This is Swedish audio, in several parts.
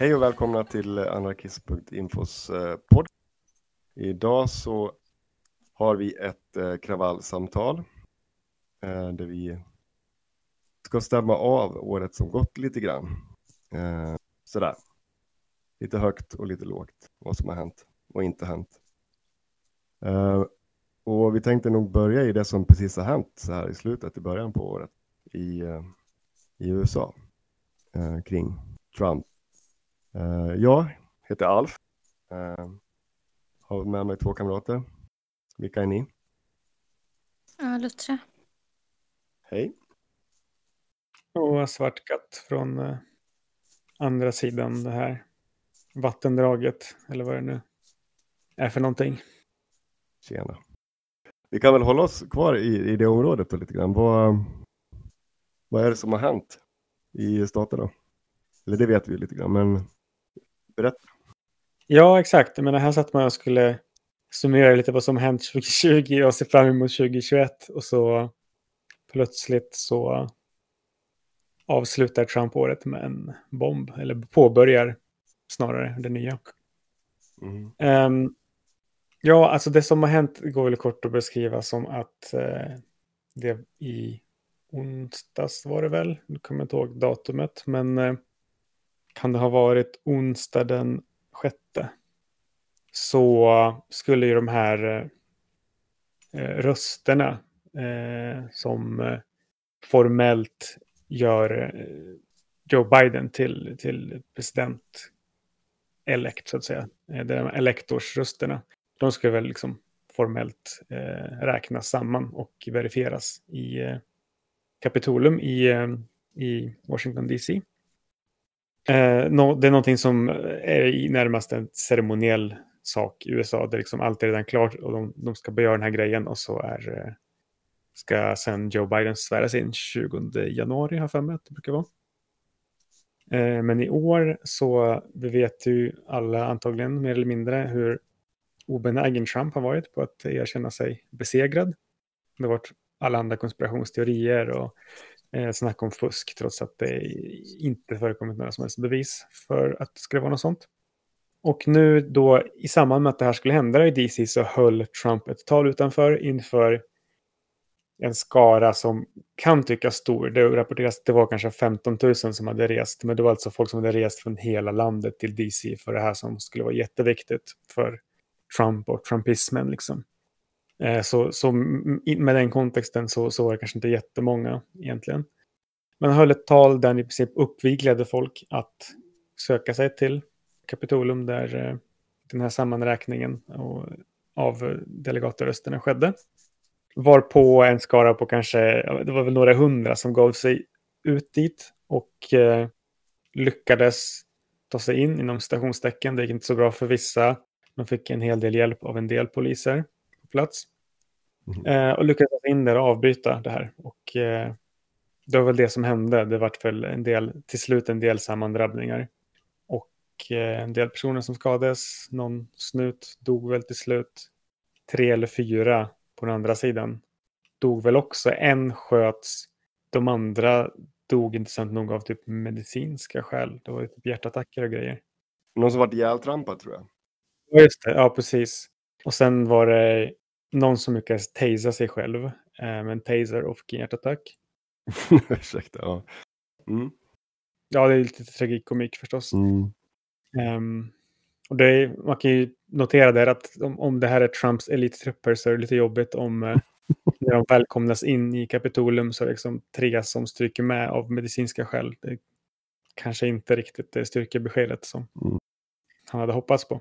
Hej och välkomna till eh, anarkist.infos eh, podd. Idag så har vi ett eh, kravallsamtal där vi ska stämma av året som gått lite grann. Sådär. Lite högt och lite lågt. Vad som har hänt och inte hänt. Och vi tänkte nog börja i det som precis har hänt så här i slutet, i början på året i, i USA kring Trump. Eh, jag heter Alf. Eh, har med mig två kamrater. Vilka är ni? Ja, Luttra. Hej. Och Svart katt från eh, andra sidan det här vattendraget, eller vad det nu är för någonting. Tjena. Vi kan väl hålla oss kvar i, i det området då lite grann. Vad, vad är det som har hänt i staterna? Eller det vet vi lite grann, men berätta. Ja, exakt. Jag menar, här satt man och skulle summera lite vad som hänt 2020 och se fram emot 2021 och så plötsligt så avslutar Trump året med en bomb, eller påbörjar snarare det nya. Mm. Ehm, ja, alltså det som har hänt går väl kort att beskriva som att eh, det i onsdags var det väl, nu kommer jag inte ihåg datumet, men eh, kan det ha varit onsdag den sjätte? Så skulle ju de här eh, rösterna eh, som eh, formellt gör eh, Joe Biden till, till president elect så att säga. Eh, de elektorsrösterna. De skulle väl liksom formellt eh, räknas samman och verifieras i eh, Kapitolium i, eh, i Washington DC. Eh, det är någonting som är i närmast en ceremoniell sak i USA. Där liksom allt är redan klart och de, de ska börja göra den här grejen och så är, eh, ska sen Joe Biden sväras in 20 januari har jag för mig att det brukar vara. Eh, Men i år så vi vet ju alla antagligen mer eller mindre hur obenägen Trump har varit på att erkänna sig besegrad. Det har varit alla andra konspirationsteorier och eh, snack om fusk trots att det inte förekommit några som helst bevis för att det skulle vara något sånt. Och nu då i samband med att det här skulle hända i DC så höll Trump ett tal utanför inför en skara som kan tyckas stor. Det rapporteras att det var kanske 15 000 som hade rest, men det var alltså folk som hade rest från hela landet till DC för det här som skulle vara jätteviktigt för Trump och trumpismen. Liksom. Eh, så, så med den kontexten så, så var det kanske inte jättemånga egentligen. Men han höll ett tal där han i princip uppviglade folk att söka sig till Kapitolium där eh, den här sammanräkningen och, av delegatrösterna skedde. Varpå en skara på kanske, det var väl några hundra som gav sig ut dit och eh, lyckades ta sig in inom stationstecken. Det gick inte så bra för vissa. De fick en hel del hjälp av en del poliser plats. Mhm. Eh, och lyckades in där och avbryta det här. Och eh, det var väl det som hände. Det vart väl en del, till slut en del sammandrabbningar. Och eh, en del personer som skadades. Någon snut dog väl till slut. Tre eller fyra på den andra sidan dog väl också. En sköts. De andra dog intressant nog av typ medicinska skäl. Det var typ hjärtattacker och grejer. Någon som varit ihjältrampad tror jag. Ja, just det. Ja, precis. Och sen var det någon som lyckades tasea sig själv eh, med en taser och fick en hjärtattack. Ursäkta. Ja. Mm. Ja, det är lite tragikomik förstås. Mm. Ehm, och det är, man kan ju notera där att om, om det här är Trumps elittrupper så är det lite jobbigt om eh, när de välkomnas in i Kapitolium så är det liksom tre som stryker med av medicinska skäl. Det kanske inte riktigt det styrkebeskedet som Mm. han hade hoppats på.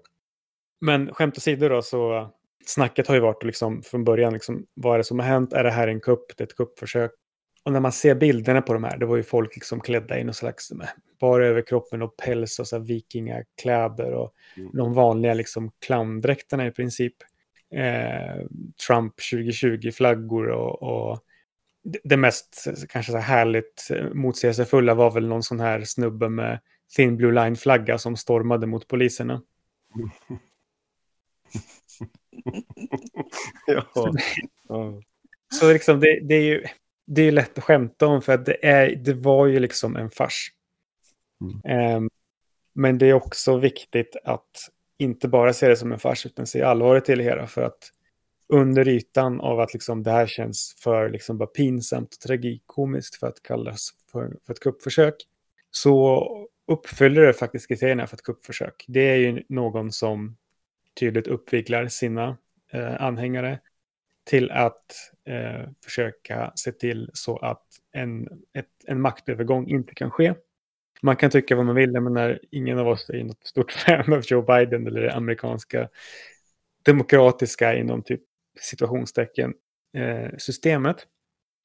Men skämt åsido då så snacket har ju varit liksom, från början, liksom, vad är det som har hänt? Är det här en kupp? Det är ett kuppförsök. Och när man ser bilderna på de här, det var ju folk liksom klädda i någon slags bara överkroppen och päls och så vikingakläder och Mm. de vanliga liksom clowndräkterna i princip. Eh, Trump 2020-flaggor och, och det- mest kanske så här härligt eh, motsägelsefulla var väl någon sån här snubbe med Thin Blue Line-flagga som stormade mot poliserna. ja. ja. Så liksom det, det är ju det är lätt att skämta om för att det, är, det var ju liksom en fars. Mm. Ehm, men det är också viktigt att inte bara se det som en fars utan se allvaret i det hela för att under ytan av att liksom det här känns för liksom bara pinsamt och tragikomiskt för att kallas för, för ett kuppförsök så uppfyller det faktiskt kriterierna för ett kuppförsök. Det är ju någon som tydligt uppviglar sina eh, anhängare till att eh, försöka se till så att en, ett, en maktövergång inte kan ske. Man kan tycka vad man vill, men när ingen av oss är något stort fan av Joe Biden eller det amerikanska demokratiska inom typ situationstecken eh, systemet.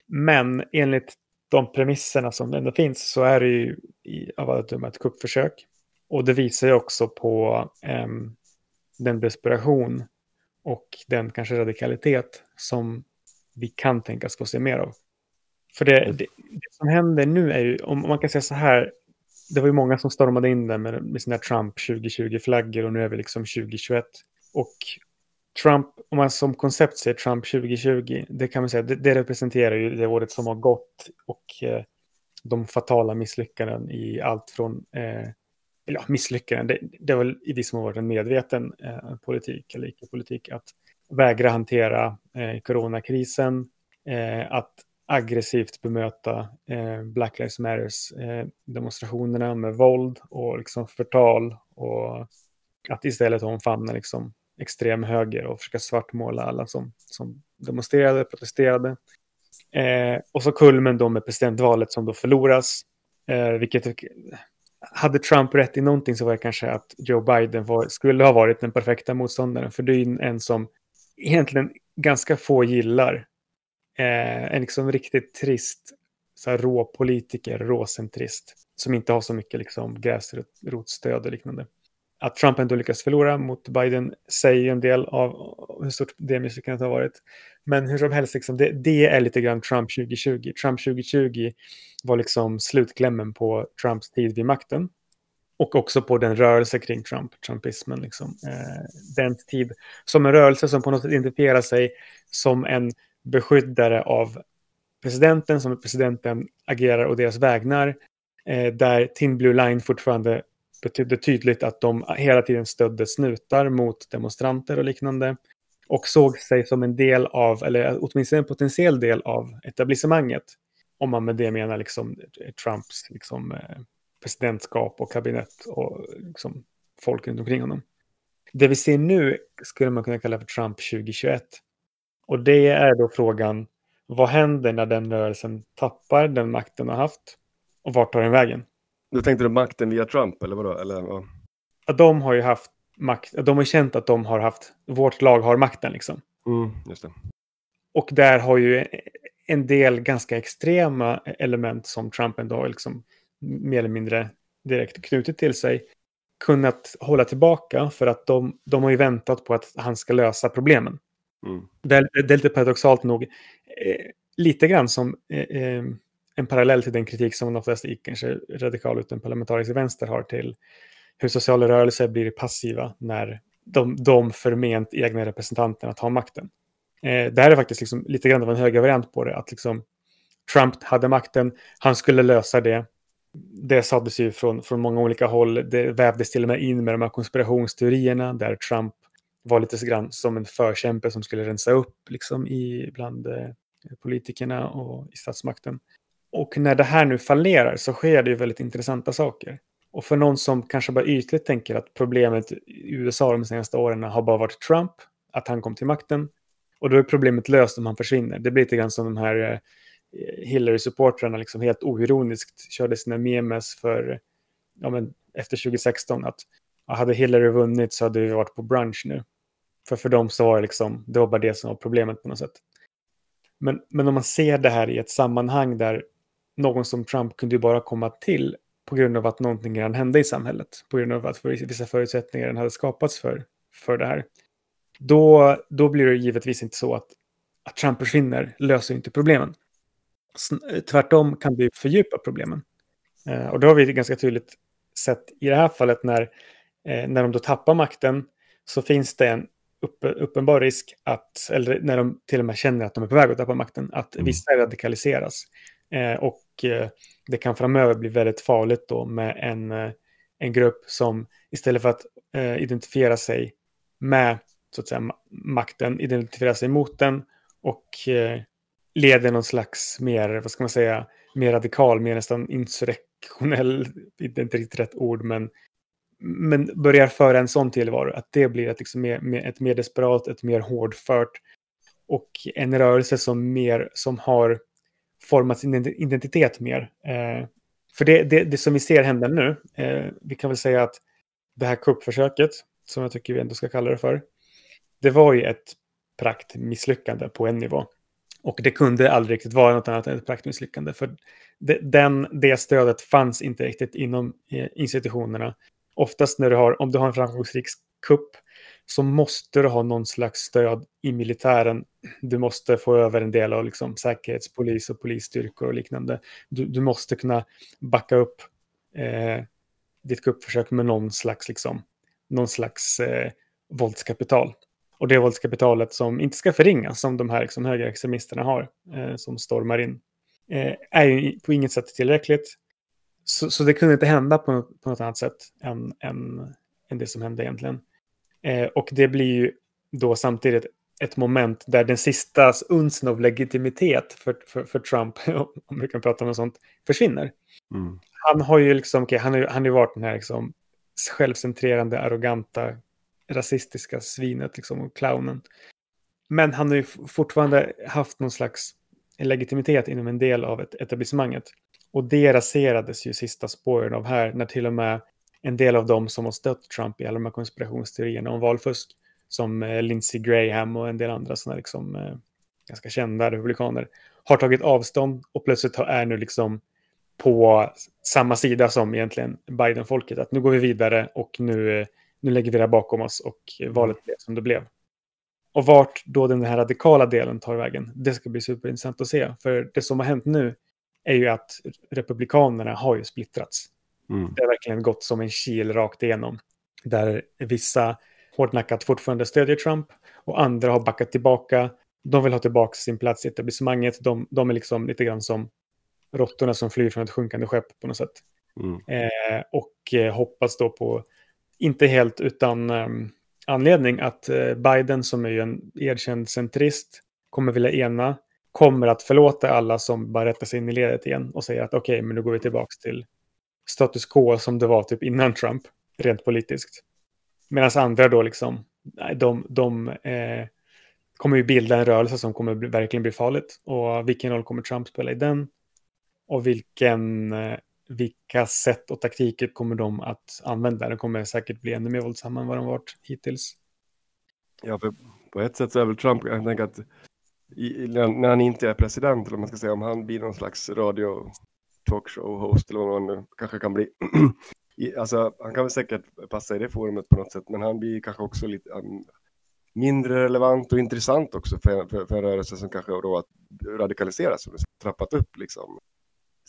Men enligt de premisserna som ändå finns så är det ju i, av alla döma ett kuppförsök. Och det visar ju också på ehm, den desperation och den kanske radikalitet som vi kan tänkas få se mer av. För det, det, det som händer nu är ju, om man kan säga så här, det var ju många som stormade in där med, med sina Trump 2020-flaggor och nu är vi liksom 2021. Och Trump, om man som koncept säger Trump 2020, det kan man säga, det, det representerar ju det året som har gått och eh, de fatala misslyckanden i allt från eh, eller ja, misslyckande, det, det har väl i viss mån varit en medveten eh, politik eller icke-politik att vägra hantera eh, coronakrisen, eh, att aggressivt bemöta eh, Black Lives Matters eh, demonstrationerna med våld och liksom förtal och att istället omfamna liksom extrem höger och försöka svartmåla alla som, som demonstrerade, protesterade. Eh, och så kulmen då med presidentvalet som då förloras, eh, vilket hade Trump rätt i någonting så var det kanske att Joe Biden var, skulle ha varit den perfekta motståndaren. För det är en som egentligen ganska få gillar. Eh, en liksom riktigt trist, så här rå politiker, råcentrist. Som inte har så mycket liksom gräsrotsstöd och liknande. Att Trump ändå lyckas förlora mot Biden säger ju en del av hur stort det misslyckandet har varit. Men hur som helst, liksom, det, det är lite grann Trump 2020. Trump 2020 var liksom slutklämmen på Trumps tid vid makten. Och också på den rörelse kring Trump, Trumpismen. Liksom. Eh, den tid som en rörelse som på något sätt identifierar sig som en beskyddare av presidenten, som presidenten agerar och deras vägnar. Eh, där Tin Blue Line fortfarande betydde tydligt att de hela tiden stödde snutar mot demonstranter och liknande. Och såg sig som en del av, eller åtminstone en potentiell del av etablissemanget. Om man med det menar liksom Trumps liksom, eh, presidentskap och kabinett och liksom folk runt omkring honom. Det vi ser nu skulle man kunna kalla för Trump 2021. Och det är då frågan, vad händer när den rörelsen tappar den makten har haft? Och vart tar den vägen? Då tänkte du makten via Trump eller vadå? Eller, vad? Ja, De har ju haft makt, de har känt att de har haft, vårt lag har makten liksom. Mm, just det. Och där har ju en del ganska extrema element som Trump ändå liksom mer eller mindre direkt knutit till sig kunnat hålla tillbaka för att de, de har ju väntat på att han ska lösa problemen. Mm. Det är, det är lite paradoxalt nog, eh, lite grann som eh, eh, en parallell till den kritik som de flesta kanske radikal utan parlamentarisk vänster har till hur sociala rörelser blir passiva när de, de förment egna representanterna tar makten. Eh, det här är faktiskt liksom lite grann av en högervariant på det, att liksom Trump hade makten, han skulle lösa det. Det sades ju från, från många olika håll, det vävdes till och med in med de här konspirationsteorierna där Trump var lite så grann som en förkämpe som skulle rensa upp liksom, i, bland eh, politikerna och i statsmakten. Och när det här nu fallerar så sker det ju väldigt intressanta saker. Och för någon som kanske bara ytligt tänker att problemet i USA de senaste åren har bara varit Trump, att han kom till makten. Och då är problemet löst om han försvinner. Det blir lite grann som de här eh, Hillary-supportrarna liksom helt oironiskt körde sina memes för, ja men efter 2016 att hade Hillary vunnit så hade vi varit på brunch nu. För för dem så var det liksom, det var bara det som var problemet på något sätt. Men, men om man ser det här i ett sammanhang där någon som Trump kunde ju bara komma till på grund av att någonting redan hände i samhället. På grund av att vissa förutsättningar redan hade skapats för, för det här. Då, då blir det givetvis inte så att, att Trump försvinner löser inte problemen. Tvärtom kan det ju fördjupa problemen. Eh, och det har vi ganska tydligt sett i det här fallet när, eh, när de då tappar makten så finns det en upp, uppenbar risk att, eller när de till och med känner att de är på väg att tappa makten, att Mm. vissa radikaliseras. Eh, och Eh, det kan framöver bli väldigt farligt då med en, eh, en grupp som istället för att eh, identifiera sig med så att säga, makten, identifiera sig mot den och eh, leder någon slags mer, vad ska man säga, mer radikal, mer nästan insurrektionell, det är inte riktigt rätt ord, men, men börjar föra en sån tillvaro, att det blir ett, liksom mer, mer, ett mer desperat, ett mer hårdfört och en rörelse som mer, som har format sin identitet mer. Eh, för det, det, det som vi ser hända nu, eh, vi kan väl säga att det här kuppförsöket, som jag tycker vi ändå ska kalla det för, det var ju ett praktmisslyckande på en nivå. Och det kunde aldrig riktigt vara något annat än ett praktmisslyckande. För det, den, det stödet fanns inte riktigt inom eh, institutionerna. Oftast när du har, om du har en framgångsrik kupp så måste du ha någon slags stöd i militären. Du måste få över en del av liksom, säkerhetspolis och polisstyrkor och liknande. Du, du måste kunna backa upp eh, ditt kuppförsök med någon slags, liksom, någon slags eh, våldskapital. Och det våldskapitalet som inte ska förringas, som de här liksom, högerextremisterna har, eh, som stormar in, eh, är ju på inget sätt tillräckligt. Så, så det kunde inte hända på, något- på något annat sätt än, än, än det som hände egentligen. Eh, och det blir ju då samtidigt ett moment där den sista unsen av legitimitet för, för, för Trump, om vi kan prata om något sånt, försvinner. Mm. Han har ju liksom, okej, han har han har varit den här liksom självcentrerande, arroganta, rasistiska svinet liksom, och clownen. Men han har ju fortfarande haft någon slags legitimitet inom en del av ett etablissemanget. Och det raserades ju sista spåren av här, när till och med en del av dem som har stött Trump i alla de här konspirationsteorierna om valfusk, som eh, Lindsey Graham och en del andra sådana liksom, eh, ganska kända republikaner, har tagit avstånd och plötsligt är nu liksom på samma sida som egentligen Biden-folket. Att nu går vi vidare och nu, eh, nu lägger vi det här bakom oss och eh, valet blev som det blev. Och vart då den här radikala delen tar vägen, det ska bli superintressant att se. För det som har hänt nu är ju att republikanerna har ju splittrats. Mm. Det har verkligen gått som en kil rakt igenom. Där vissa hårdnackat fortfarande stödjer Trump och andra har backat tillbaka. De vill ha tillbaka sin plats i etablissemanget. De, de är liksom lite grann som råttorna som flyr från ett sjunkande skepp på något sätt. Mm. Eh, och eh, hoppas då på, inte helt utan ehm, anledning, att eh, Biden som är ju en erkänd centrist kommer vilja ena, kommer att förlåta alla som bara rättar sig in i ledet igen och säger att okej, men nu går vi tillbaka till status quo som det var typ innan Trump, rent politiskt. Medan andra då liksom, de, de eh, kommer ju bilda en rörelse som kommer bli, verkligen bli farligt. Och vilken roll kommer Trump spela i den? Och vilken, eh, vilka sätt och taktiker kommer de att använda? De kommer säkert bli ännu mer våldsamma än vad de varit hittills. Ja, för på ett sätt så är väl Trump, jag tänker att i, när han inte är president, eller man ska säga, om han blir någon slags radio talkshow-host eller vad man nu kanske kan bli. I, alltså, han kan väl säkert passa i det forumet på något sätt, men han blir kanske också lite um, mindre relevant och intressant också för, för, för en rörelse som kanske då att radikaliseras, som trappat upp liksom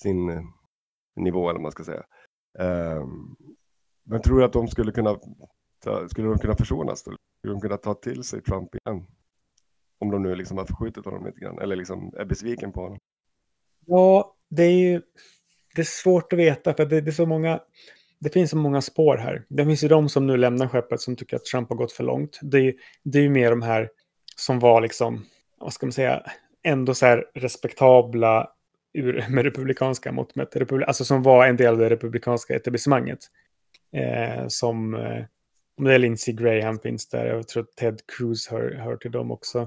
sin eh, nivå eller vad man ska säga. Um, men tror du att de skulle kunna, ta, skulle de kunna försonas? Då? Skulle de kunna ta till sig Trump igen? Om de nu liksom har förskjutit honom lite grann, eller liksom är besviken på honom. Ja, det är ju det är svårt att veta för det, det är så många. Det finns så många spår här. Det finns ju de som nu lämnar skeppet som tycker att Trump har gått för långt. Det är, ju- det är ju mer de här som var liksom, vad ska man säga, ändå så här respektabla ur, med republikanska mått mätt. Republi- alltså som var en del av det republikanska etablissemanget. Eh, som, eh, om det är Lindsey Graham finns där, jag tror att Ted Cruz hör, hör till dem också.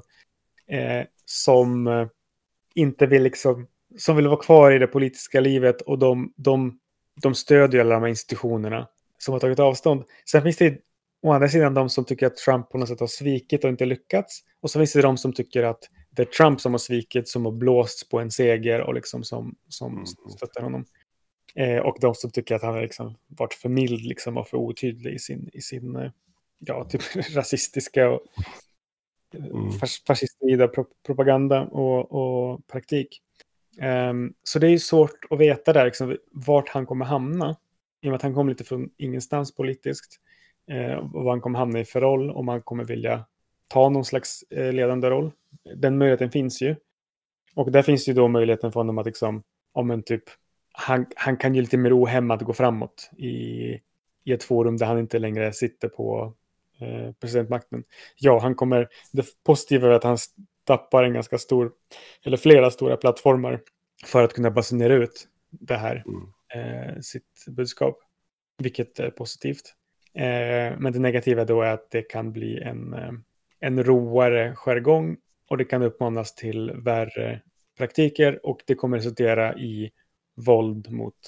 Eh, som eh, inte vill liksom som vill vara kvar i det politiska livet och de, de, de stödjer alla de här institutionerna som har tagit avstånd. Sen finns det å andra sidan de som tycker att Trump på något sätt har svikit och inte lyckats. Och så finns det de som tycker att det är Trump som har svikit, som har blåst på en seger och liksom som, som Mm. stöttar honom. Eh, och de som tycker att han har liksom varit för mild liksom, och för otydlig i sin, i sin eh, ja, typ rasistiska och Mm. fas fascistoida pro propaganda och, och praktik. Um, så det är ju svårt att veta där liksom, vart han kommer hamna. I och med att han kommer lite från ingenstans politiskt. Uh, och vad han kommer hamna i för roll. Om han kommer vilja ta någon slags uh, ledande roll. Den möjligheten finns ju. Och där finns ju då möjligheten för honom att liksom, om en typ, han, han kan ju lite mer ohämmat gå framåt i, i ett forum där han inte längre sitter på eh, presidentmakten. Ja, han kommer, det positiva är att han tappar en ganska stor, eller flera stora plattformar för att kunna basunera ut det här, Mm. eh, sitt budskap. Vilket är positivt. Eh, men det negativa då är att det kan bli en, eh, en roare jargong och det kan uppmanas till värre praktiker och det kommer resultera i våld mot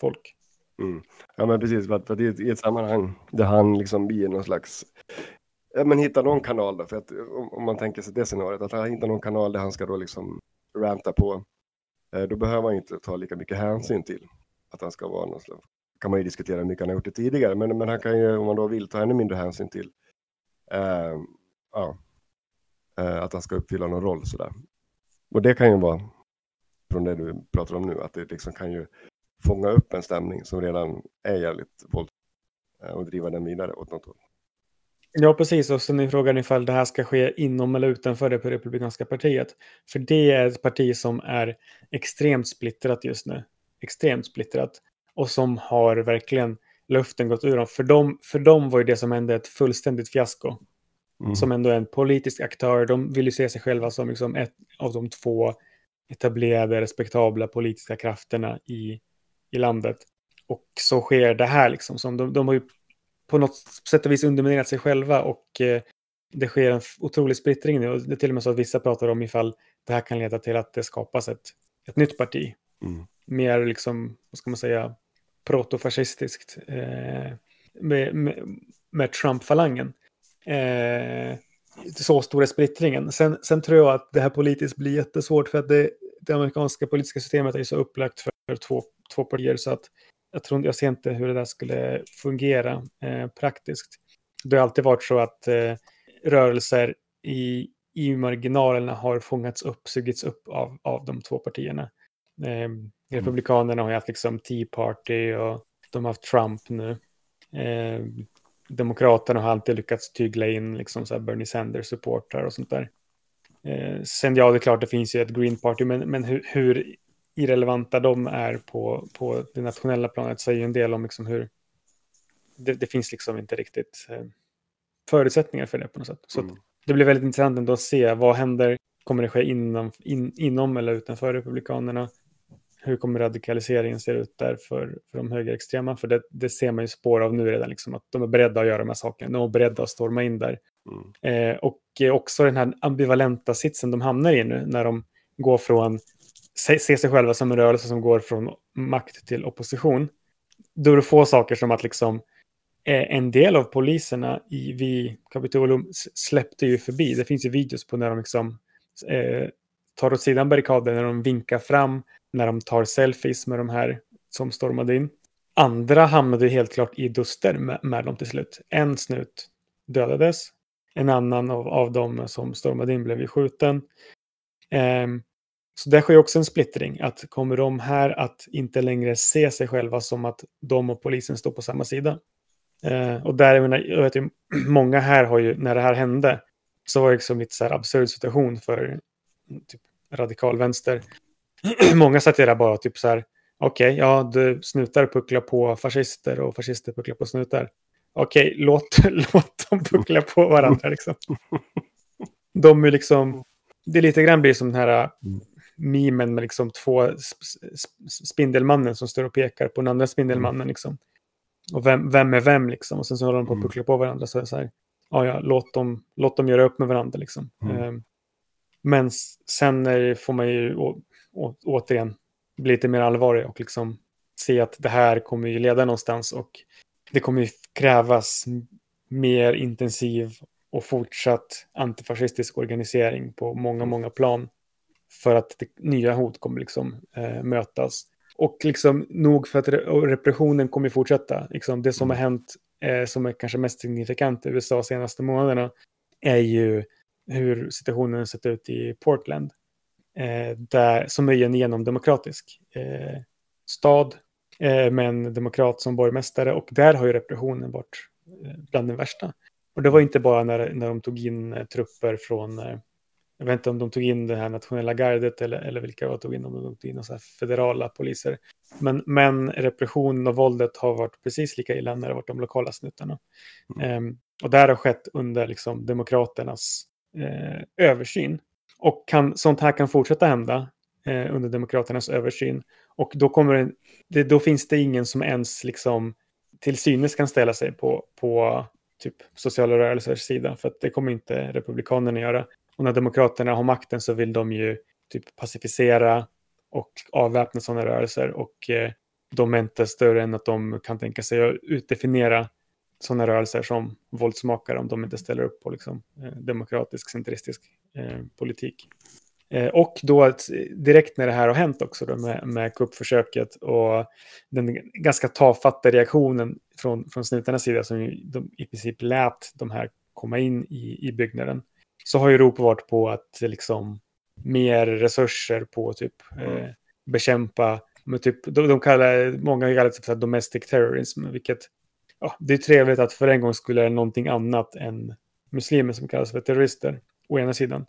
folk. Mm. Ja men precis, för att, för att i, ett, i ett sammanhang där han liksom blir någon slags, ja men hitta någon kanal då, för att om, om man tänker sig det scenariot, att han hittar någon kanal där han ska då liksom ranta på, eh, då behöver han inte ta lika mycket hänsyn till att han ska vara någon slags, kan man ju diskutera hur mycket han har gjort det tidigare, men, men han kan ju, om man då vill, ta ännu mindre hänsyn till, eh, ja, eh, att han ska uppfylla någon roll sådär. Och det kan ju vara, från det du pratar om nu, att det liksom kan ju fånga upp en stämning som redan är jävligt våldsam eh, och driva den vidare åt något håll. Ja, precis. Och sen är frågan ifall det här ska ske inom eller utanför det republikanska partiet. För det är ett parti som är extremt splittrat just nu. Extremt splittrat. Och som har verkligen luften gått ur dem. För dem, för dem var ju det som hände ett fullständigt fiasko. Mm. Som ändå är en politisk aktör. De vill ju se sig själva som liksom ett av de två etablerade, respektabla politiska krafterna i, i landet. Och så sker det här liksom. Som de, de har ju på något sätt och vis underminerat sig själva och eh, det sker en otrolig splittring nu. Och det är till och med så att vissa pratar om ifall det här kan leda till att det skapas ett, ett nytt parti. Mm. Mer liksom, vad ska man säga, protofascistiskt. Eh, med, med, med Trump-falangen. Eh, så stor är splittringen. Sen, sen tror jag att det här politiskt blir jättesvårt för att det, det amerikanska politiska systemet är så upplagt för två, två partier så att jag, tror, jag ser inte hur det där skulle fungera eh, praktiskt. Det har alltid varit så att eh, rörelser i, i marginalerna har fångats upp, sugits upp av, av de två partierna. Eh, Republikanerna har ju haft liksom Tea Party och de har haft Trump nu. Eh, Demokraterna har alltid lyckats tygla in liksom så Bernie Sanders-supportrar och sånt där. Eh, sen ja, det är klart det finns ju ett Green Party, men, men hur, hur irrelevanta de är på, på det nationella planet säger ju en del om liksom hur det, det finns liksom inte riktigt eh, förutsättningar för det på något sätt. Så Mm. det blir väldigt intressant ändå att se vad händer. Kommer det ske inom, in, inom eller utanför Republikanerna? Hur kommer radikaliseringen se ut där för, för de högerextrema? För det, det ser man ju spår av nu redan, liksom, att de är beredda att göra de här sakerna. De är beredda att storma in där. Mm. Eh, och eh, också den här ambivalenta sitsen de hamnar i nu när de går från, se, se sig själva som en rörelse som går från makt till opposition. Då är det få saker som att liksom eh, en del av poliserna i vid Kapitolium släppte ju förbi. Det finns ju videos på när de liksom eh, tar åt sidan barrikaden, när de vinkar fram, när de tar selfies med de här som stormade in. Andra hamnade helt klart i duster med, med dem till slut. En snut dödades. En annan av, av dem som stormade in blev ju skjuten. Ehm, så det sker också en splittring. Att kommer de här att inte längre se sig själva som att de och polisen står på samma sida? Eh, och där, jag, menar, jag vet ju, många här har ju, när det här hände, så var det liksom lite så här absurd situation för typ, radikal vänster. många satt ju där bara typ så här, okej, ja, du snutar pucklar på fascister och fascister pucklar på snutar. Okej, låt, låt dem puckla på varandra liksom. De är liksom, det är lite grann blir som den här memen med liksom två sp- sp- spindelmannen som står och pekar på den andra spindelmannen liksom. Och vem, vem är vem liksom? Och sen så håller de på att Mm. puckla på varandra. Så så här, ja, ja, låt dem, låt dem göra upp med varandra liksom. Mm. Ehm, men sen får man ju å, å, återigen bli lite mer allvarlig och liksom se att det här kommer ju leda någonstans och det kommer ju krävas mer intensiv och fortsatt antifascistisk organisering på många, många plan. För att det, nya hot kommer liksom eh, mötas. Och liksom nog för att repressionen kommer fortsätta. Liksom det som har hänt, eh, som är kanske mest signifikant i USA de senaste månaderna, är ju hur situationen sett ut i Portland. Eh, där, som är en genomdemokratisk eh, stad eh, med en demokrat som borgmästare. Och där har ju repressionen varit eh, bland den värsta. Och det var inte bara när, när de tog in eh, trupper från, jag vet inte om de tog in det här nationella gardet eller, eller vilka de tog in, om de tog in så federala poliser. Men, men repressionen och våldet har varit precis lika illa när det varit de lokala snuttarna. Ehm, och det här har skett under liksom, demokraternas eh, översyn. Och kan, sånt här kan fortsätta hända eh, under demokraternas översyn. Och då, kommer det, det, då finns det ingen som ens liksom, till synes kan ställa sig på, på typ sociala rörelsers sida. För att det kommer inte republikanerna göra. Och när demokraterna har makten så vill de ju typ pacificera och avväpna sådana rörelser. Och eh, de är inte större än att de kan tänka sig att utdefiniera sådana rörelser som våldsmakare om de inte ställer upp på liksom, eh, demokratisk, centristisk eh, politik. Eh, och då att, direkt när det här har hänt också då, med, med kuppförsöket och den ganska tafatta reaktionen från, från snutarnas sida som ju, de i princip lät de här komma in i, i byggnaden så har ju Europa varit på att liksom mer resurser på typ eh, bekämpa med typ, de, de kallar, många kallar det för domestic terrorism, vilket ja, det är trevligt att för en gång skulle det någonting annat än muslimer som kallas för terrorister, å ena sidan.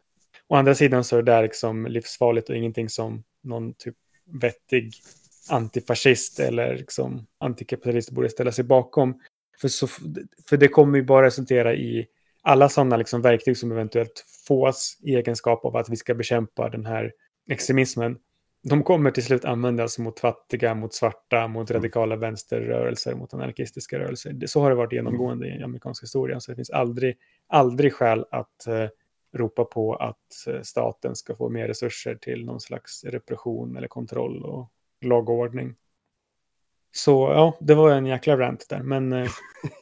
Å andra sidan så är det där liksom livsfarligt och ingenting som någon typ vettig antifascist eller liksom antikapitalist borde ställa sig bakom. För, så, för det kommer ju bara resultera i alla sådana liksom verktyg som eventuellt fås i egenskap av att vi ska bekämpa den här extremismen. De kommer till slut användas mot fattiga, mot svarta, mot radikala vänsterrörelser, mot anarkistiska rörelser. Så har det varit genomgående i amerikansk historia. Så det finns aldrig, aldrig skäl att eh, ropa på att eh, staten ska få mer resurser till någon slags repression eller kontroll och lag och ordning. Så ja, det var en jäkla rant där, men eh,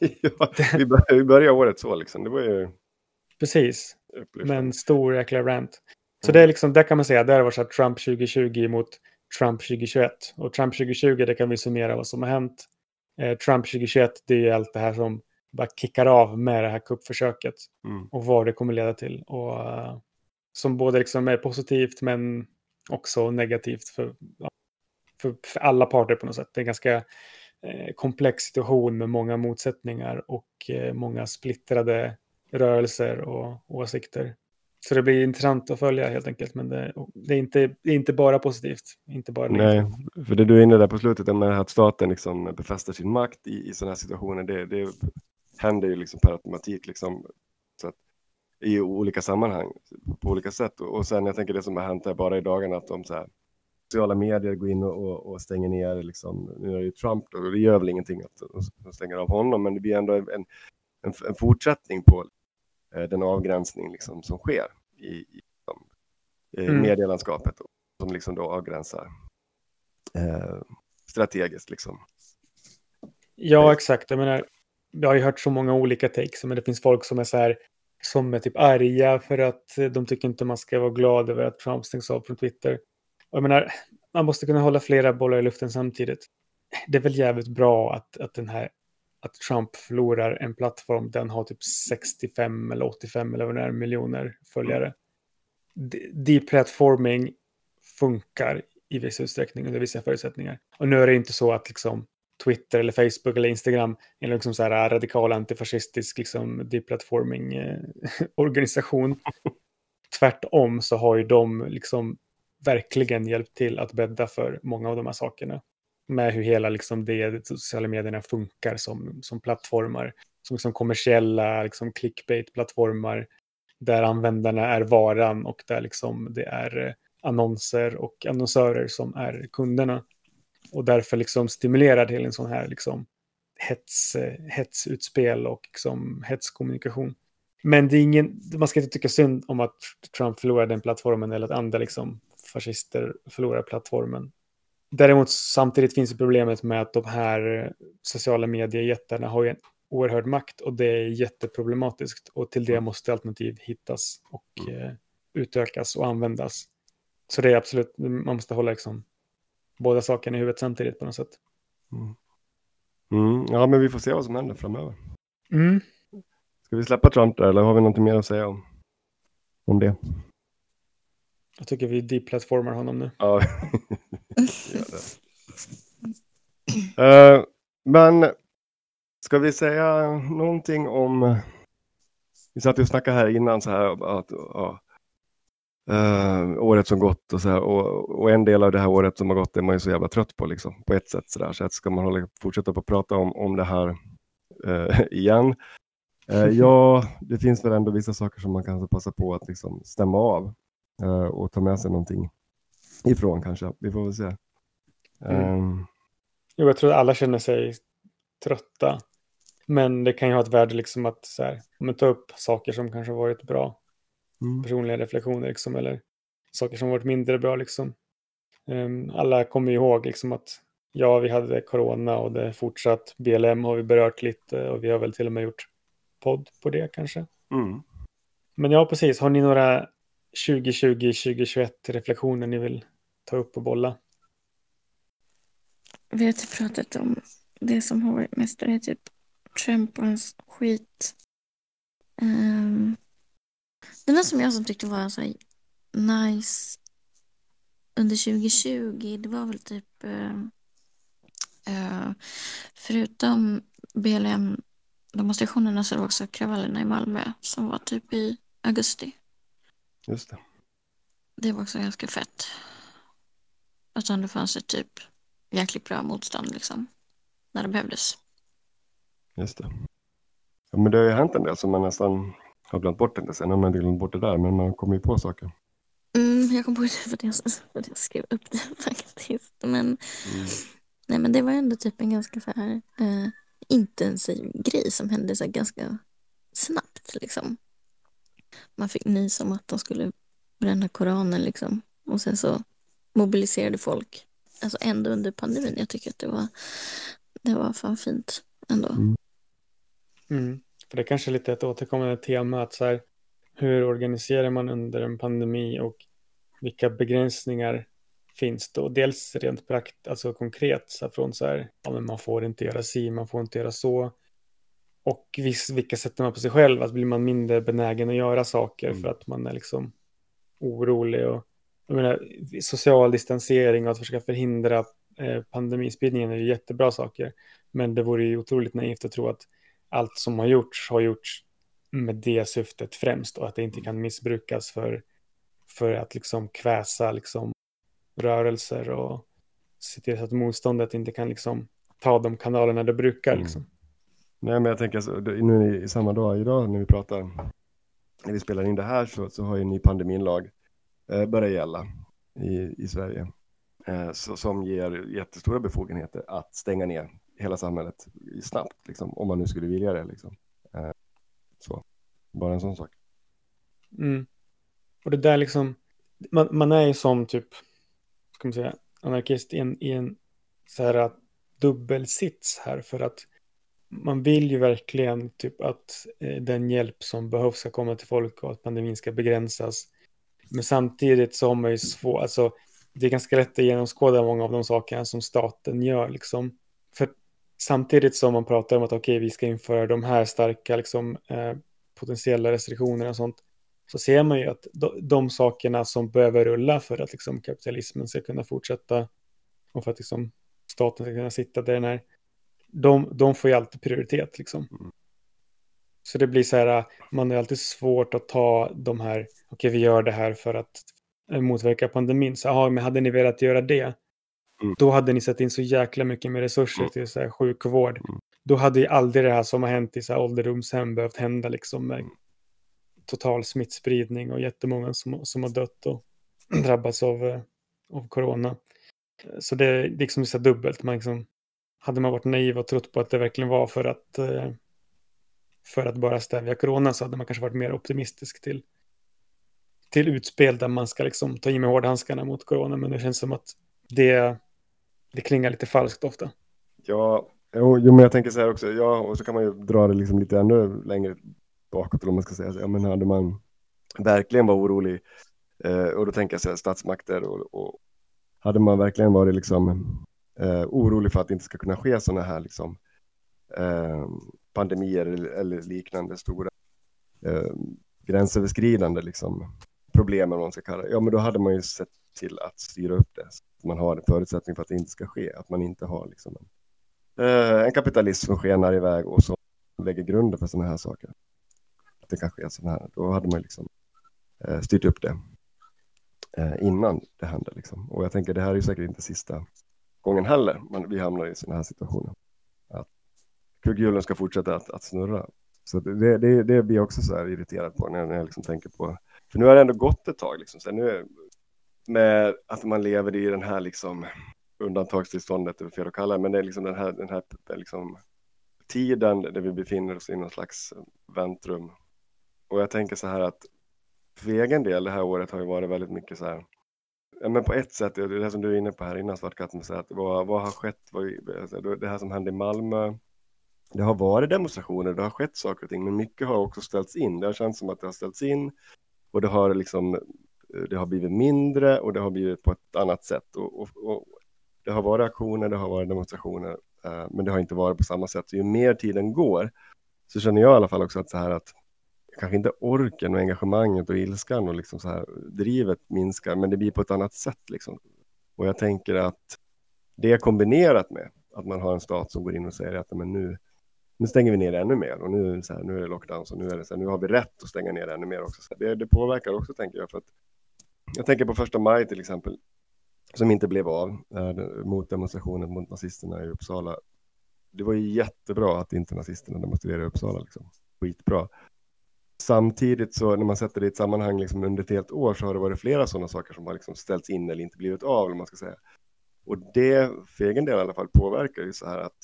ja, vi, började, vi började året så liksom. Det var ju precis. Men stor jäkla rant. Så det är liksom, där kan man säga, där var så här Trump 2020 mot Trump 2021. Och Trump 2020, det kan vi summera vad som har hänt. Eh, Trump 2021, det är allt det här som bara kickar av med det här kuppförsöket. Mm. Och vad det kommer leda till. Och eh, som både liksom är positivt men också negativt för, ja, för, för alla parter på något sätt. Det är en ganska eh, komplex situation med många motsättningar och eh, många splittrade rörelser och åsikter. Så det blir intressant att följa helt enkelt. Men det, det, är, inte, det är inte bara positivt. Inte bara Nej, negativt. för det du är inne där på slutet med att staten liksom befäster sin makt i, i sådana här situationer, det, det händer ju liksom per automatik liksom, så att, i olika sammanhang på olika sätt. Och, och sen jag tänker det som har hänt här bara i dagarna, att de så här, sociala medier går in och, och, stänger ner, liksom, nu är det ju Trump då, och det gör väl ingenting att de- stänger av honom, men det blir ändå en, en, en fortsättning på eh, den avgränsning liksom, som sker i, i liksom, eh, Mm. medielandskapet, och, som liksom då avgränsar eh, strategiskt. Liksom. Ja, exakt. Jag menar, jag har ju hört så många olika takes, men det finns folk som är så här, som är typ arga för att de tycker inte man ska vara glad över att Trump stängs av från Twitter. Och jag menar, man måste kunna hålla flera bollar i luften samtidigt. Det är väl jävligt bra att, att den här att Trump förlorar en plattform Den har typ 65 eller 85 eller vad det är miljoner följare. Deplatforming funkar i viss utsträckning under vissa förutsättningar. Och nu är det inte så att liksom Twitter eller Facebook eller Instagram är liksom så här radikal antifascistisk liksom deplatforming eh, organisation. Tvärtom så har ju de liksom verkligen hjälpt till att bädda för många av de här sakerna. Med hur hela liksom det de sociala medierna funkar som, som plattformar. Som liksom kommersiella liksom clickbait-plattformar. Där användarna är varan och där liksom det är eh, annonser och annonsörer som är kunderna. Och därför liksom stimulerar till en sån här liksom hets, eh, hetsutspel och liksom hetskommunikation. Men det är ingen, man ska inte tycka synd om att Trump förlorar den plattformen eller att andra liksom fascister förlorar plattformen. Däremot samtidigt finns det problemet med att de här eh, sociala mediejättarna har ju en oerhörd makt och det är jätteproblematiskt. Och till det måste alternativ hittas och eh, utökas och användas. Så det är absolut, man måste hålla liksom båda sakerna i huvudet samtidigt på något sätt. Mm, ja, men vi får se vad som händer framöver. Mm. Ska vi släppa Trump där eller har vi något mer att säga om, om det? Jag tycker vi deplattformar honom nu. Ja, gör det. Eh, men ska vi säga någonting om... Vi satt och snackade här innan så här att uh, uh, året som gått och så här och, och en del av det här året som har gått är man ju så jävla trött på liksom på ett sätt så där så att ska man hålla, fortsätta på att prata om, om det här eh, igen. Ja, det finns väl ändå vissa saker som man kan passa på att liksom stämma av och ta med sig någonting ifrån kanske. Vi får väl se. Ehm, Jo, jag tror att alla känner sig trötta. Men det kan ju ha ett värde liksom att så här, men ta upp saker som kanske varit bra. mm, Personliga reflektioner liksom, eller saker som varit mindre bra liksom. Ehm, alla kommer ju ihåg liksom att ja, vi hade corona och det fortsatt. BLM har vi berört lite och vi har väl till och med gjort podd på det kanske. mm. Men ja, precis. Har ni några 2020-2021 reflektioner ni vill ta upp och bolla? Vi har typ pratat om det som har varit mest. Det är typ Trump och hans skit. Um, det var som jag som tyckte var så här nice under 2020, det var väl typ uh, uh, förutom BLM demonstrationerna så var det också kravallerna i Malmö som var typ i augusti. Just det. Det var också ganska fett. Att det fanns ett typ jäkligt bra motstånd liksom. När det behövdes. Just det. Ja, men det har ju hänt en del som man nästan har glömt bort. Inte. Sen har man glömt bort det där, men man kommer ju på saker. Mm, jag kom på det för att jag, för att jag skrev upp det faktiskt. Men, nej, men det var ändå typ en ganska så här, eh, intensiv grej som hände så ganska snabbt. Liksom. Man fick nys om att de skulle bränna Koranen liksom. Och sen så mobiliserade folk. Alltså ändå under pandemin. Jag tycker att det var, det var fan fint ändå. Mm. Mm. För det är kanske är lite ett återkommande tema att så här, hur organiserar man under en pandemi och vilka begränsningar finns? Och dels rent prakt, alltså konkret så här, från så här, ja, men man får inte göra si, man får inte göra så. Och viss, vilka sätter man på sig själv? Att blir man mindre benägen att göra saker Mm. för att man är liksom orolig och jag menar, social distansering och att försöka förhindra eh, pandemispridningen är ju jättebra saker. Men det vore ju otroligt naivt att tro att allt som har gjorts har gjorts med det syftet främst och att det inte kan missbrukas för, för att liksom kväsa liksom rörelser och se till så att motståndet inte kan liksom ta de kanalerna det brukar. Mm. Nej, men jag tänker så, nu i samma dag idag när vi pratar, när vi spelar in det här så, så har ju en ny pandeminlag eh, börjat gälla i, i Sverige. Eh, så, som ger jättestora befogenheter att stänga ner hela samhället snabbt, liksom, om man nu skulle vilja det. Liksom. Eh, så, bara en sån sak. Mm. Och det där liksom, man, man är ju som typ, ska man säga, anarkist i en, i en så här dubbelsits här för att man vill ju verkligen typ att eh, den hjälp som behövs ska komma till folk och att pandemin ska begränsas. Men samtidigt så har man ju svårt, alltså det är ganska lätt att genomskåda många av de sakerna som staten gör liksom. För samtidigt som man pratar om att okej, vi ska införa de här starka liksom eh, potentiella restriktionerna och sånt, så ser man ju att de, de sakerna som behöver rulla för att liksom kapitalismen ska kunna fortsätta och för att liksom staten ska kunna sitta där den är, de, de får ju alltid prioritet liksom. Mm. Så det blir så här, man är alltid svårt att ta de här, okej vi gör det här för att motverka pandemin. Så aha, men hade ni velat göra det, Mm. då hade ni satt in så jäkla mycket mer resurser Mm. till så här sjukvård. Mm. Då hade ju aldrig det här som har hänt i så här ålderdomshem behövt hända liksom med Mm. total smittspridning och jättemånga som, som har dött och drabbats av, eh, av corona. Så det är liksom så dubbelt. Man liksom, hade man varit naiv och trott på att det verkligen var för att, eh, för att bara stävja corona så hade man kanske varit mer optimistisk till, till utspel där man ska liksom ta i med hårdhandskarna mot corona. Men det känns som att det, det klingar lite falskt ofta. Ja, Jo, jo, men jag tänker så här också, ja, och så kan man ju dra det liksom lite ännu längre bakåt, om man ska säga så. Ja, men hade man verkligen var orolig, eh, och då tänker jag så här, statsmakter, och, och hade man verkligen varit liksom eh, orolig för att det inte ska kunna ske sådana här liksom eh, pandemier eller, eller liknande stora eh, gränsöverskridande liksom problem, om man ska kalla det, ja, men då hade man ju sett till att styra upp det. Så att man har en förutsättning för att det inte ska ske, att man inte har liksom en eh, en kapitalism som skenar iväg och som lägger grunden för sådana här saker. Att det kanske är sådana här. Då hade man liksom eh, styrt upp det eh, innan det hände. Liksom. Och jag tänker det här är ju säkert inte sista gången heller Men vi hamnar i sådana här situationer. Att kugghjulen ska fortsätta att, att snurra. Så det, det, det blir jag också så här irriterad på när, när jag liksom tänker på. För nu har det ändå gått ett tag. Liksom. Så nu är, med att man lever i den här liksom undantagstillståndet, är fel att kalla det, men det är liksom den här, den här liksom, tiden där vi befinner oss i någon slags väntrum. Och jag tänker så här att för egen del, det här året har ju varit väldigt mycket så här, ja, men på ett sätt, det är det som du är inne på här innan Svartkatten, så att vad, vad har skett, vad, alltså, det här som hände i Malmö, det har varit demonstrationer, det har skett saker och ting, men mycket har också ställts in. Det har känts som att det har ställts in och det har liksom, det har blivit mindre och det har blivit på ett annat sätt. Och, och, och det har varit aktioner, det har varit demonstrationer, eh, men det har inte varit på samma sätt. Så ju mer tiden går så känner jag i alla fall också att så här att kanske inte orken och engagemanget och ilskan och liksom så här drivet minskar, men det blir på ett annat sätt liksom. Och jag tänker att det är kombinerat med att man har en stat som går in och säger att men nu, nu stänger vi ner ännu mer och nu, så här, nu är det lockdown så nu är det så här, nu har vi rätt att stänga ner ännu mer också. Så det, det påverkar också tänker jag för att jag tänker på första maj till exempel som inte blev av eh, mot demonstrationen mot nazisterna i Uppsala. Det var ju jättebra att inte nazisterna demonstrerade i Uppsala. Liksom. Skitbra. Samtidigt så när man sätter det i ett sammanhang liksom under ett helt år så har det varit flera sådana saker som har liksom ställts in eller inte blivit av. Eller man ska säga. Och det för egen del i alla fall påverkar ju så här att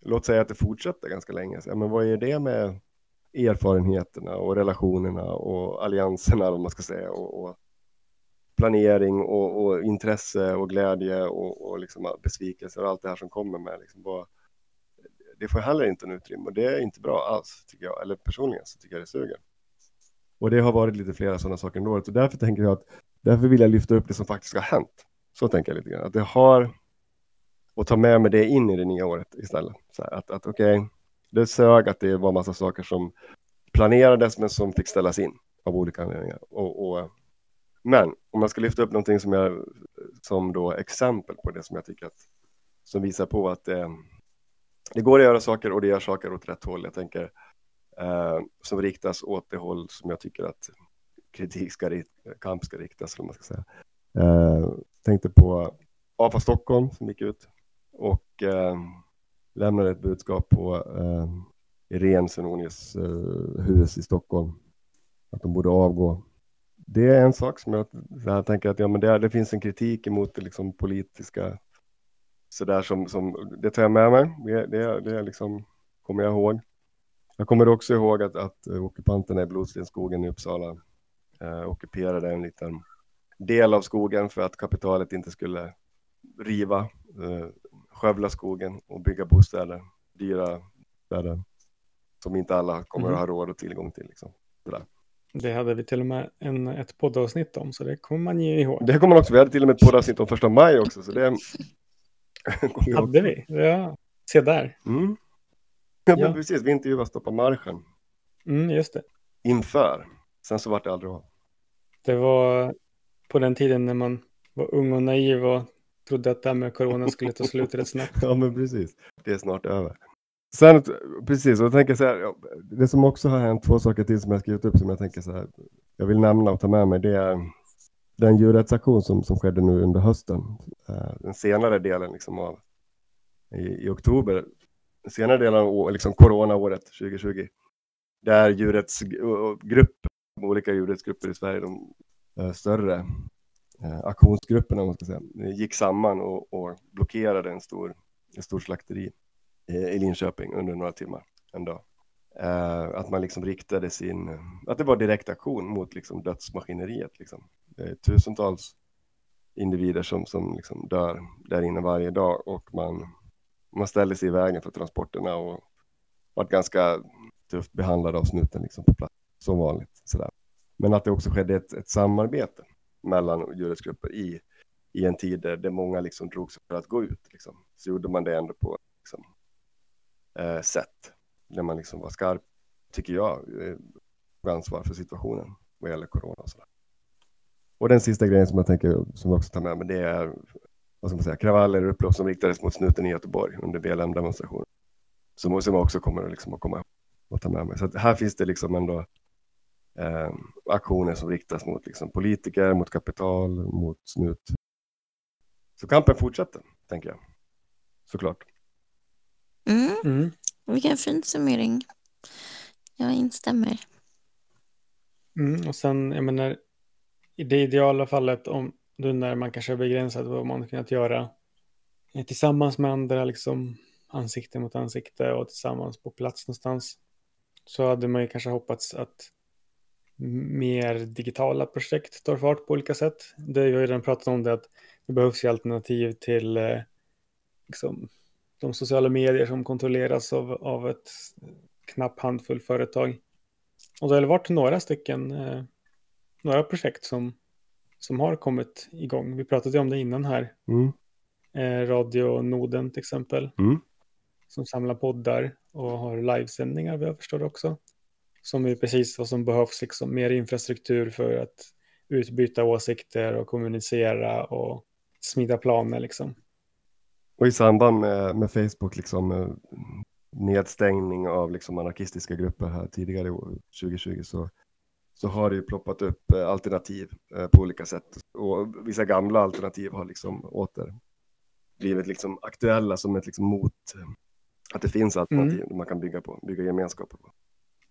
låt säga att det fortsätter ganska länge. Så, ja, men vad är det med erfarenheterna och relationerna och allianserna, om man ska säga, och, och planering och, och, intresse och glädje och, och liksom besvikelser och allt det här som kommer med. Liksom bara, det får heller inte en utrymme och det är inte bra alls, tycker jag. Eller personligen så tycker jag det suger. Och det har varit lite flera sådana saker under året och därför tänker jag att därför vill jag lyfta upp det som faktiskt har hänt. Så tänker jag lite grann. Att det har och ta med mig det in i det nya året istället. Så här, att, att okej, okay, det sög att det var massa saker som planerades men som fick ställas in av olika anledningar. Och, och men om man ska lyfta upp någonting som, jag, som då exempel på det som jag tycker att som visar på att det, det går att göra saker och det gör saker åt rätt håll. Jag tänker eh, som riktas åt det håll som jag tycker att kritik ska, kamp ska riktas, eller man ska säga. Eh, tänkte på AFA Stockholm som gick ut och eh, lämnade ett budskap på eh, Irene Senonius eh, hus i Stockholm att de borde avgå det är en sak som jag, jag tänker att ja, men det, det finns en kritik emot det liksom politiska så där som, som det tar jag med mig. Det, det, det liksom, kommer jag ihåg. Jag kommer också ihåg att, att ockupanterna i Blodstenskogen i Uppsala eh, ockuperade en liten del av skogen för att kapitalet inte skulle riva, eh, skövla skogen och bygga bostäder, dyra städer som inte alla kommer mm. att ha råd och tillgång till. Liksom. Sådär. Det hade vi till och med en, ett poddavsnitt om, så det kommer man ge ihåg. Det kommer man också. Vi hade till och med ett poddavsnitt om första maj också. Så det hade vi? Ja, se där. Mm. Ja, ja. precis. Vi intervjuade Stoppa marschen. Mm, just det. Inför. Sen så vart det aldrig av. Det var på den tiden när man var ung och naiv och trodde att det här med corona skulle ta slut rätt snabbt. ja, men precis. Det är snart över. Sen, precis, och jag tänker så här, det som också har hänt, två saker till som jag skrivit upp som jag tänker så här, jag vill nämna och ta med mig, det är den djurrättsaktion som, som skedde nu under hösten. Eh, den senare delen liksom av, i, i oktober, den senare delen av liksom coronaåret 2020, där djurrättsgrupper, olika djurrättsgrupper i Sverige, de eh, större eh, aktionsgrupperna, man ska säga, gick samman och, och blockerade en stor, en stor slakteri i Linköping under några timmar en dag. Uh, att man liksom riktade sin, att det var direkt aktion mot liksom dödsmaskineriet. Liksom. Det är tusentals individer som, som liksom dör där inne varje dag och man Man ställde sig i vägen för transporterna och varit ganska tufft behandlad av snuten liksom på plats, som vanligt. Sådär. Men att det också skedde ett, ett samarbete mellan djurrättsgrupper i, i en tid där, det många liksom drog sig för att gå ut. Liksom. Så gjorde man det ändå på liksom, eh, sätt där man liksom var skarp, tycker jag, eh, med ansvar för situationen vad gäller corona och sådär. Och den sista grejen som jag tänker, som jag också tar med mig, det är vad ska man säga, kravaller och upplopp som riktades mot snuten i Göteborg under BLM-demonstrationen. Som, som jag också kommer liksom att komma ihåg och ta med mig. Så att här finns det liksom ändå eh, aktioner som riktas mot liksom politiker, mot kapital, mot snut. Så kampen fortsätter, tänker jag. Såklart. Mm, Mm vilken fin summering. Jag instämmer. Mm. Och sen, jag menar, i det ideala fallet, om du när man kanske är begränsad vad man kunnat göra eh, tillsammans med andra, liksom ansikte mot ansikte och tillsammans på plats någonstans, så hade man ju kanske hoppats att mer digitala projekt tar fart på olika sätt. Det har ju redan pratat om det att det behövs ju alternativ till eh, liksom, de sociala medier som kontrolleras av, av ett knapp handfull företag. Och det har varit några stycken, eh, några projekt som, som har kommit igång. Vi pratade ju om det innan här. Mm. Eh, Radio Noden till exempel, Mm. som samlar poddar och har livesändningar, vad jag förstår också. Som är precis vad som behövs, liksom mer infrastruktur för att utbyta åsikter och kommunicera och smida planer liksom. Och i samband med, med Facebook, liksom eh, nedstängning av liksom anarkistiska grupper här tidigare i år, 2020, så, så har det ju ploppat upp eh, alternativ eh, på olika sätt. Och vissa gamla alternativ har liksom åter blivit liksom aktuella som ett liksom mot att det finns alternativ man kan bygga på, bygga gemenskaper på.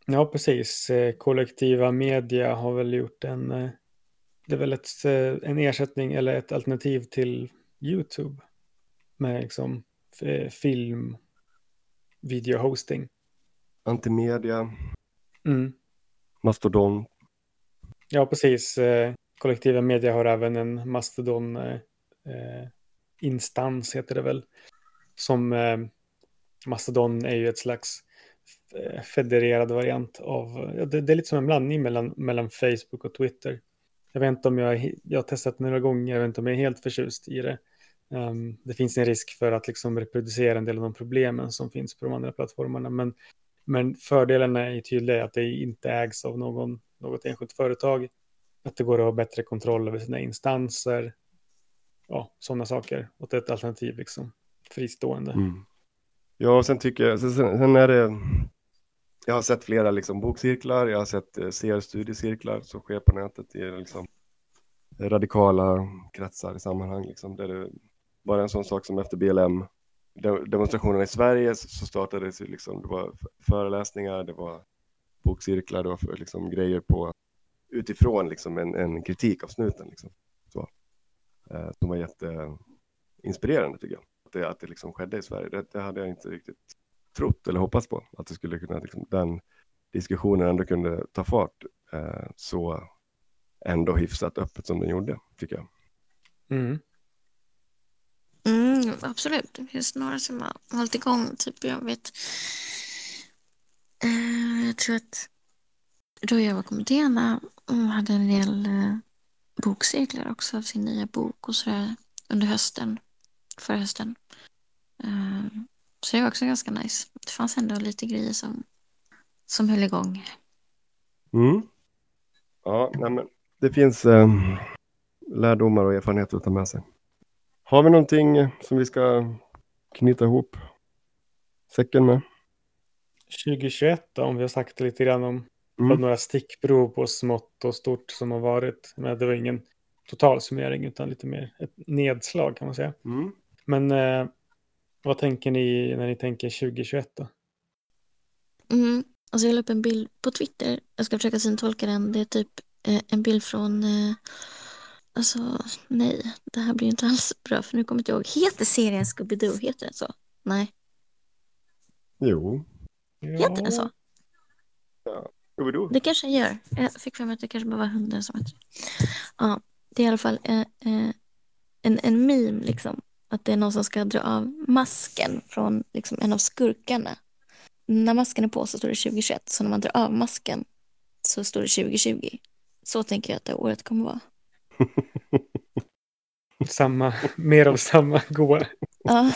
Ja, precis. Kollektiva media har väl gjort en, det är väl ett, en ersättning eller ett alternativ till YouTube med liksom eh, film, videohosting. Antimedia, Mm. Mastodon, Ja, precis. Eh, Kollektiva media har även en Mastodon eh, instans, heter det väl. Som Mastodon är ju ett slags federerad variant av, det, det är lite som en blandning mellan, mellan Facebook och Twitter. Jag vet inte om jag, jag har testat några gånger, jag vet inte om jag är helt förtjust i det. Um, det finns en risk för att liksom reproducera en del av de problemen som finns på de andra plattformarna, men, men fördelarna är tydlig tydliga att det inte ägs av någon, något enskilt företag, att det går att ha bättre kontroll över sina instanser, ja, sådana saker. Och det är ett alternativ liksom, fristående. Mm. Ja, och sen tycker jag, sen sen är det, jag har sett flera liksom bokcirklar, jag har sett eh, CR-studiecirklar som sker på nätet i liksom radikala kretsar i sammanhang, liksom, där det bara en sån sak som efter BLM demonstrationerna i Sverige så så startades ju liksom, det var föreläsningar, det var bokcirklar, det var för, liksom grejer på utifrån liksom en, en kritik av snuten liksom. Så. Eh, som var jätteinspirerande tycker jag att det, att det liksom skedde i Sverige. Det, det hade jag inte riktigt trott eller hoppats på. Att det skulle kunna, liksom, den diskussionen ändå kunde ta fart eh, så ändå hyfsat öppet som den gjorde, tycker jag. Mm. Mm, absolut, det finns några som har hållit igång. Typ jag vet, eh, jag tror att då jag var kommittéerna hade en del eh, bokcirklar också av sin nya bok och sådär under hösten, förra hösten. Eh, så det var också ganska nice. Det fanns ändå lite grejer som, som höll igång. Mm. Ja, nej, men det finns eh, lärdomar och erfarenheter att ta med sig. Har vi någonting som vi ska knyta ihop säcken med? 2021 då, om vi har sagt lite grann om Mm. några stickprov på smått och stort som har varit. Men det var ingen totalsummering utan lite mer ett nedslag kan man säga. Mm. Men eh, vad tänker ni när ni tänker 2021 då? Mm. Alltså jag la upp en bild på Twitter. Jag ska försöka syntolka den. Det är typ eh, en bild från... Eh, alltså, nej. Det här blir inte alls bra för nu kommer jag inte ihåg. Heter serien Scooby-Doo? Heter den så? Nej. Jo. Heter den så? Scooby-Doo. Det kanske den gör. Jag fick för mig att det kanske bara var hunden som hette Ja, det är i alla fall eh, eh, en, en meme liksom. Att det är någon som ska dra av masken från liksom en av skurkarna. När masken är på så står det 2021. Så när man drar av masken så står det 2020. Så tänker jag att det året kommer vara. Samma, mer av samma goa. Ja.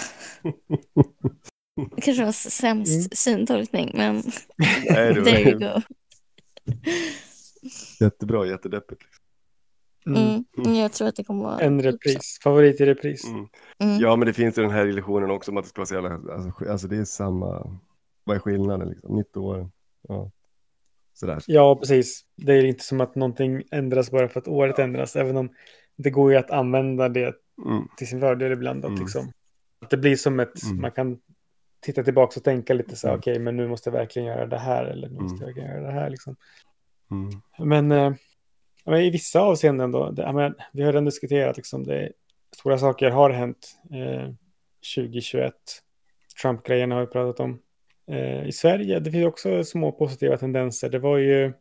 Det kanske var sämst Mm. syntolkning, men Nej, det var- there you go. Jättebra, jättedeppigt. Mm. Mm. Jag tror att det kommer vara... En repris, favorit i repris. Mm. Mm. Ja, men det finns ju den här illusionen också om att det ska vara så jävla, alltså, alltså det är samma, vad är skillnaden liksom? Nytt år, ja. Sådär. Ja, precis. Det är inte som att någonting ändras bara för att året ändras, även om det går ju att använda det Mm. till sin fördel ibland. Att Mm. liksom, att det blir som ett, Mm. man kan titta tillbaka och tänka lite så här, Mm. okej, men nu måste jag verkligen göra det här, eller nu måste Mm. jag verkligen göra det här. Liksom. Mm. Men, eh, men i vissa avseenden då, det, men, vi har redan diskuterat, liksom, det, stora saker har hänt eh, 2021. Trump-grejen har vi pratat om. Eh, I Sverige, det finns också små positiva tendenser. Det var ju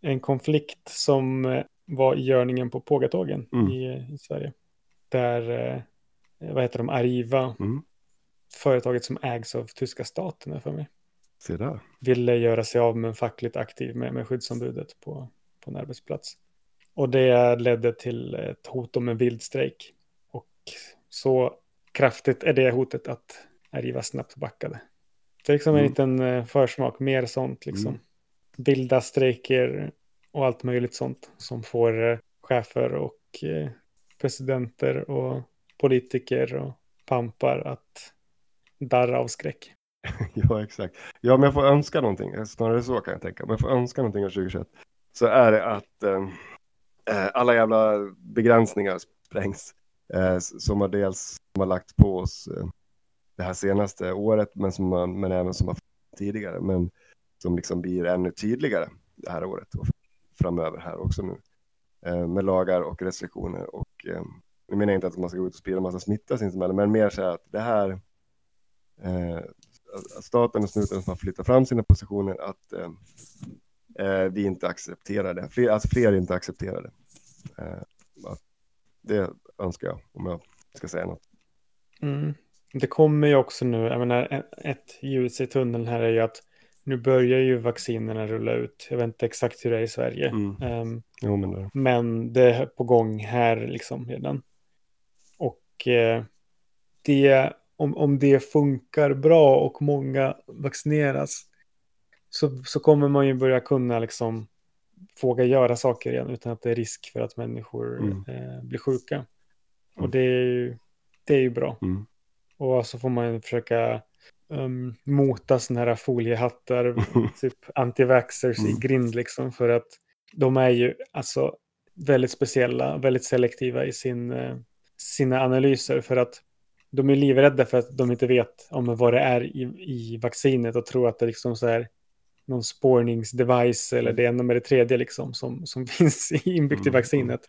en konflikt som eh, var i görningen på Pågatågen Mm. i, i Sverige. Där, eh, vad heter de, Arriva, Mm. företaget som ägs av tyska staten, för mig Se där. ville göra sig av med en fackligt aktiv med, med skyddsombudet på, på en arbetsplats. Och det ledde till ett hot om en vild strejk. Och så kraftigt är det hotet att Arriva snabbt backade. Det är liksom en Mm. liten eh, försmak, mer sånt liksom. Mm. Vilda strejker och allt möjligt sånt som får eh, chefer och eh, presidenter och politiker och pampar att darra av skräck. Ja, exakt. Ja, men jag får önska någonting, snarare så kan jag tänka. Men jag får önska någonting av 2021. Så är det att eh, eh, alla jävla begränsningar sprängs. Eh, som har dels som har lagt på oss eh, det här senaste året, men, som man, men även som har tidigare. Men som liksom blir ännu tydligare det här året och framöver här också nu. Eh, med lagar och restriktioner. Och eh, jag menar inte att man ska gå ut och sprida massa smitta sinsemellan, men mer så här att det här eh, att staten och snuten som har flyttat fram sina positioner att eh, eh vi inte accepterar det. Fler, alltså fler inte accepterar det. Eh, det önskar jag om jag ska säga något. Mm. Det kommer ju också nu, jag menar, e- ett ljus i tunneln här är ju att nu börjar ju vaccinerna rulla ut. Jag vet inte exakt hur det är i Sverige. Mm. Ehm, Jo, men det, men det är på gång här liksom redan. Och eh, det, om, om det funkar bra och många vaccineras så, så kommer man ju börja kunna liksom våga göra saker igen utan att det är risk för att människor Mm. eh, blir sjuka. Och Mm. det är ju, det är ju bra. mm. Och så får man försöka um, mota sådana här foliehattar, typ antivaxxers i Mm. grind liksom. För att de är ju alltså väldigt speciella, väldigt selektiva i sin, eh, sina analyser. För att de är livrädda för att de inte vet om vad det är i, i vaccinet och tror att det är liksom så här någon spårningsdevice eller det ena med det tredje liksom som, som finns inbyggt i Mm, vaccinet.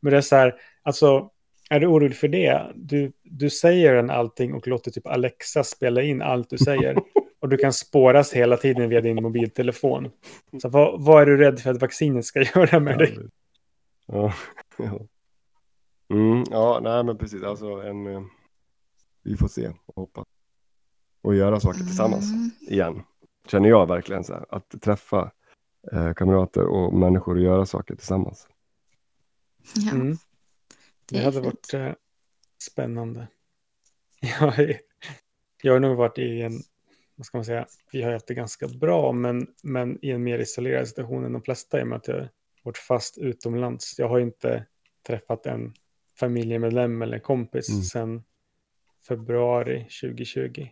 Men det är så här, alltså är du orolig för det? Du, du säger den allting och låter typ Alexa spela in allt du säger. och du kan spåras hela tiden via din mobiltelefon. Så vad, vad är du rädd för att vaccinet ska göra med dig? Ja, ja. Mm, ja, nej men precis. Alltså en, eh, vi får se och hoppas. Och göra saker tillsammans Mm. igen. Känner jag verkligen så här. Att träffa eh, kamrater och människor och göra saker tillsammans. Ja, Mm. Det hade fint. varit eh, spännande. Jag, jag har nog varit i en, vad ska man säga, vi har haft det ganska bra, men, men i en mer isolerad situation än de flesta i och med att jag har varit fast utomlands. Jag har inte träffat en familjemedlem eller kompis Mm. sedan februari 2020.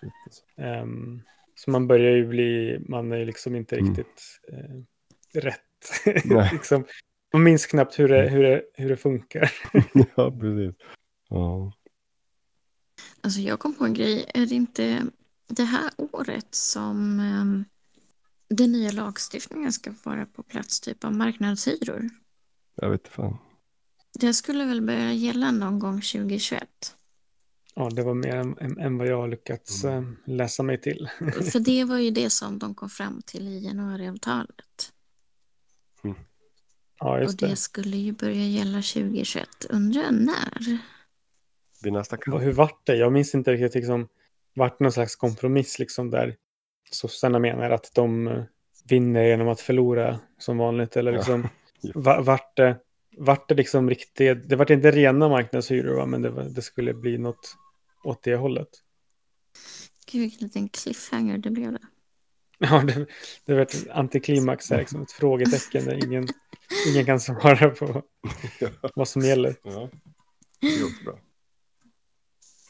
Shit, alltså. Ehm, så man börjar ju bli, man är ju liksom inte Mm. riktigt eh, rätt. Liksom, man minns knappt hur det, hur det, hur det funkar. ja, precis. Ja. Alltså jag kom på en grej. Är det inte det här året som um, den nya lagstiftningen ska vara på plats, typ av marknadshyror? Jag vet inte fan. Det skulle väl börja gälla någon gång 2021? Ja, det var mer än, än, vad jag har lyckats Mm. eh, läsa mig till. För det var ju det som de kom fram till i januariavtalet. Ja, Och just det det. skulle ju börja gälla 2021. Undrar när? vid nästa kamp. Hur vart det? Jag minns inte riktigt. Liksom, vart någon slags kompromiss liksom där sossarna menar att de eh, vinner genom att förlora som vanligt? Eller liksom, Ja. va- vart det, vart det liksom riktigt, det vart inte rena marknadshyror va? men det, var, det skulle bli något åt det hållet. Gud, vilken liten cliffhanger det blev det. Ja, det, det var ett antiklimax, här, liksom, ett frågetecken där ingen, ingen kan svara på vad som gäller. Ja. Det bra.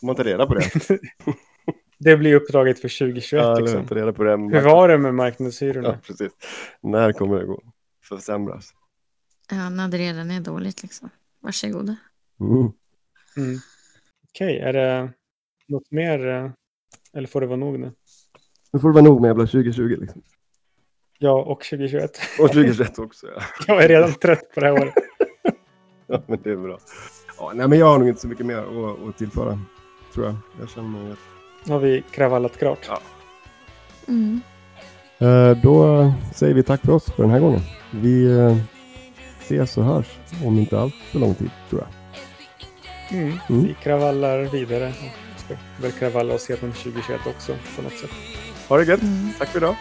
Får man ta reda på det? Det blir uppdraget för 2021. Ja, liksom. ta reda på det. Hur var det med marknadshyrorna? Ja, precis. När kommer det gå? Försämras. Ja, när det redan är dåligt liksom. Varsågoda. Mm. Mm. Okej, är det något mer? eh, Eller får det vara nog nu? Nu får det vara nog med jävla 2020 liksom. Ja, och 2021. Och 2021 också ja. Jag är redan trött på det här året. ja men det är bra. Ja, nej men jag har nog inte så mycket mer att, att tillföra. Tror jag. Jag känner mig... Nu har vi kravallat klart. Ja. Mm. Eh, då säger vi tack för oss för den här gången. Vi eh, ses och hörs om inte allt för lång tid tror jag. Mm. Mm. Vi kravallar vidare. och Ska väl kravalla oss genom 2021 också på något sätt. Ha det gött. Mm. Tack för idag.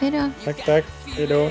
Hej då. Tack, tack. Hej då.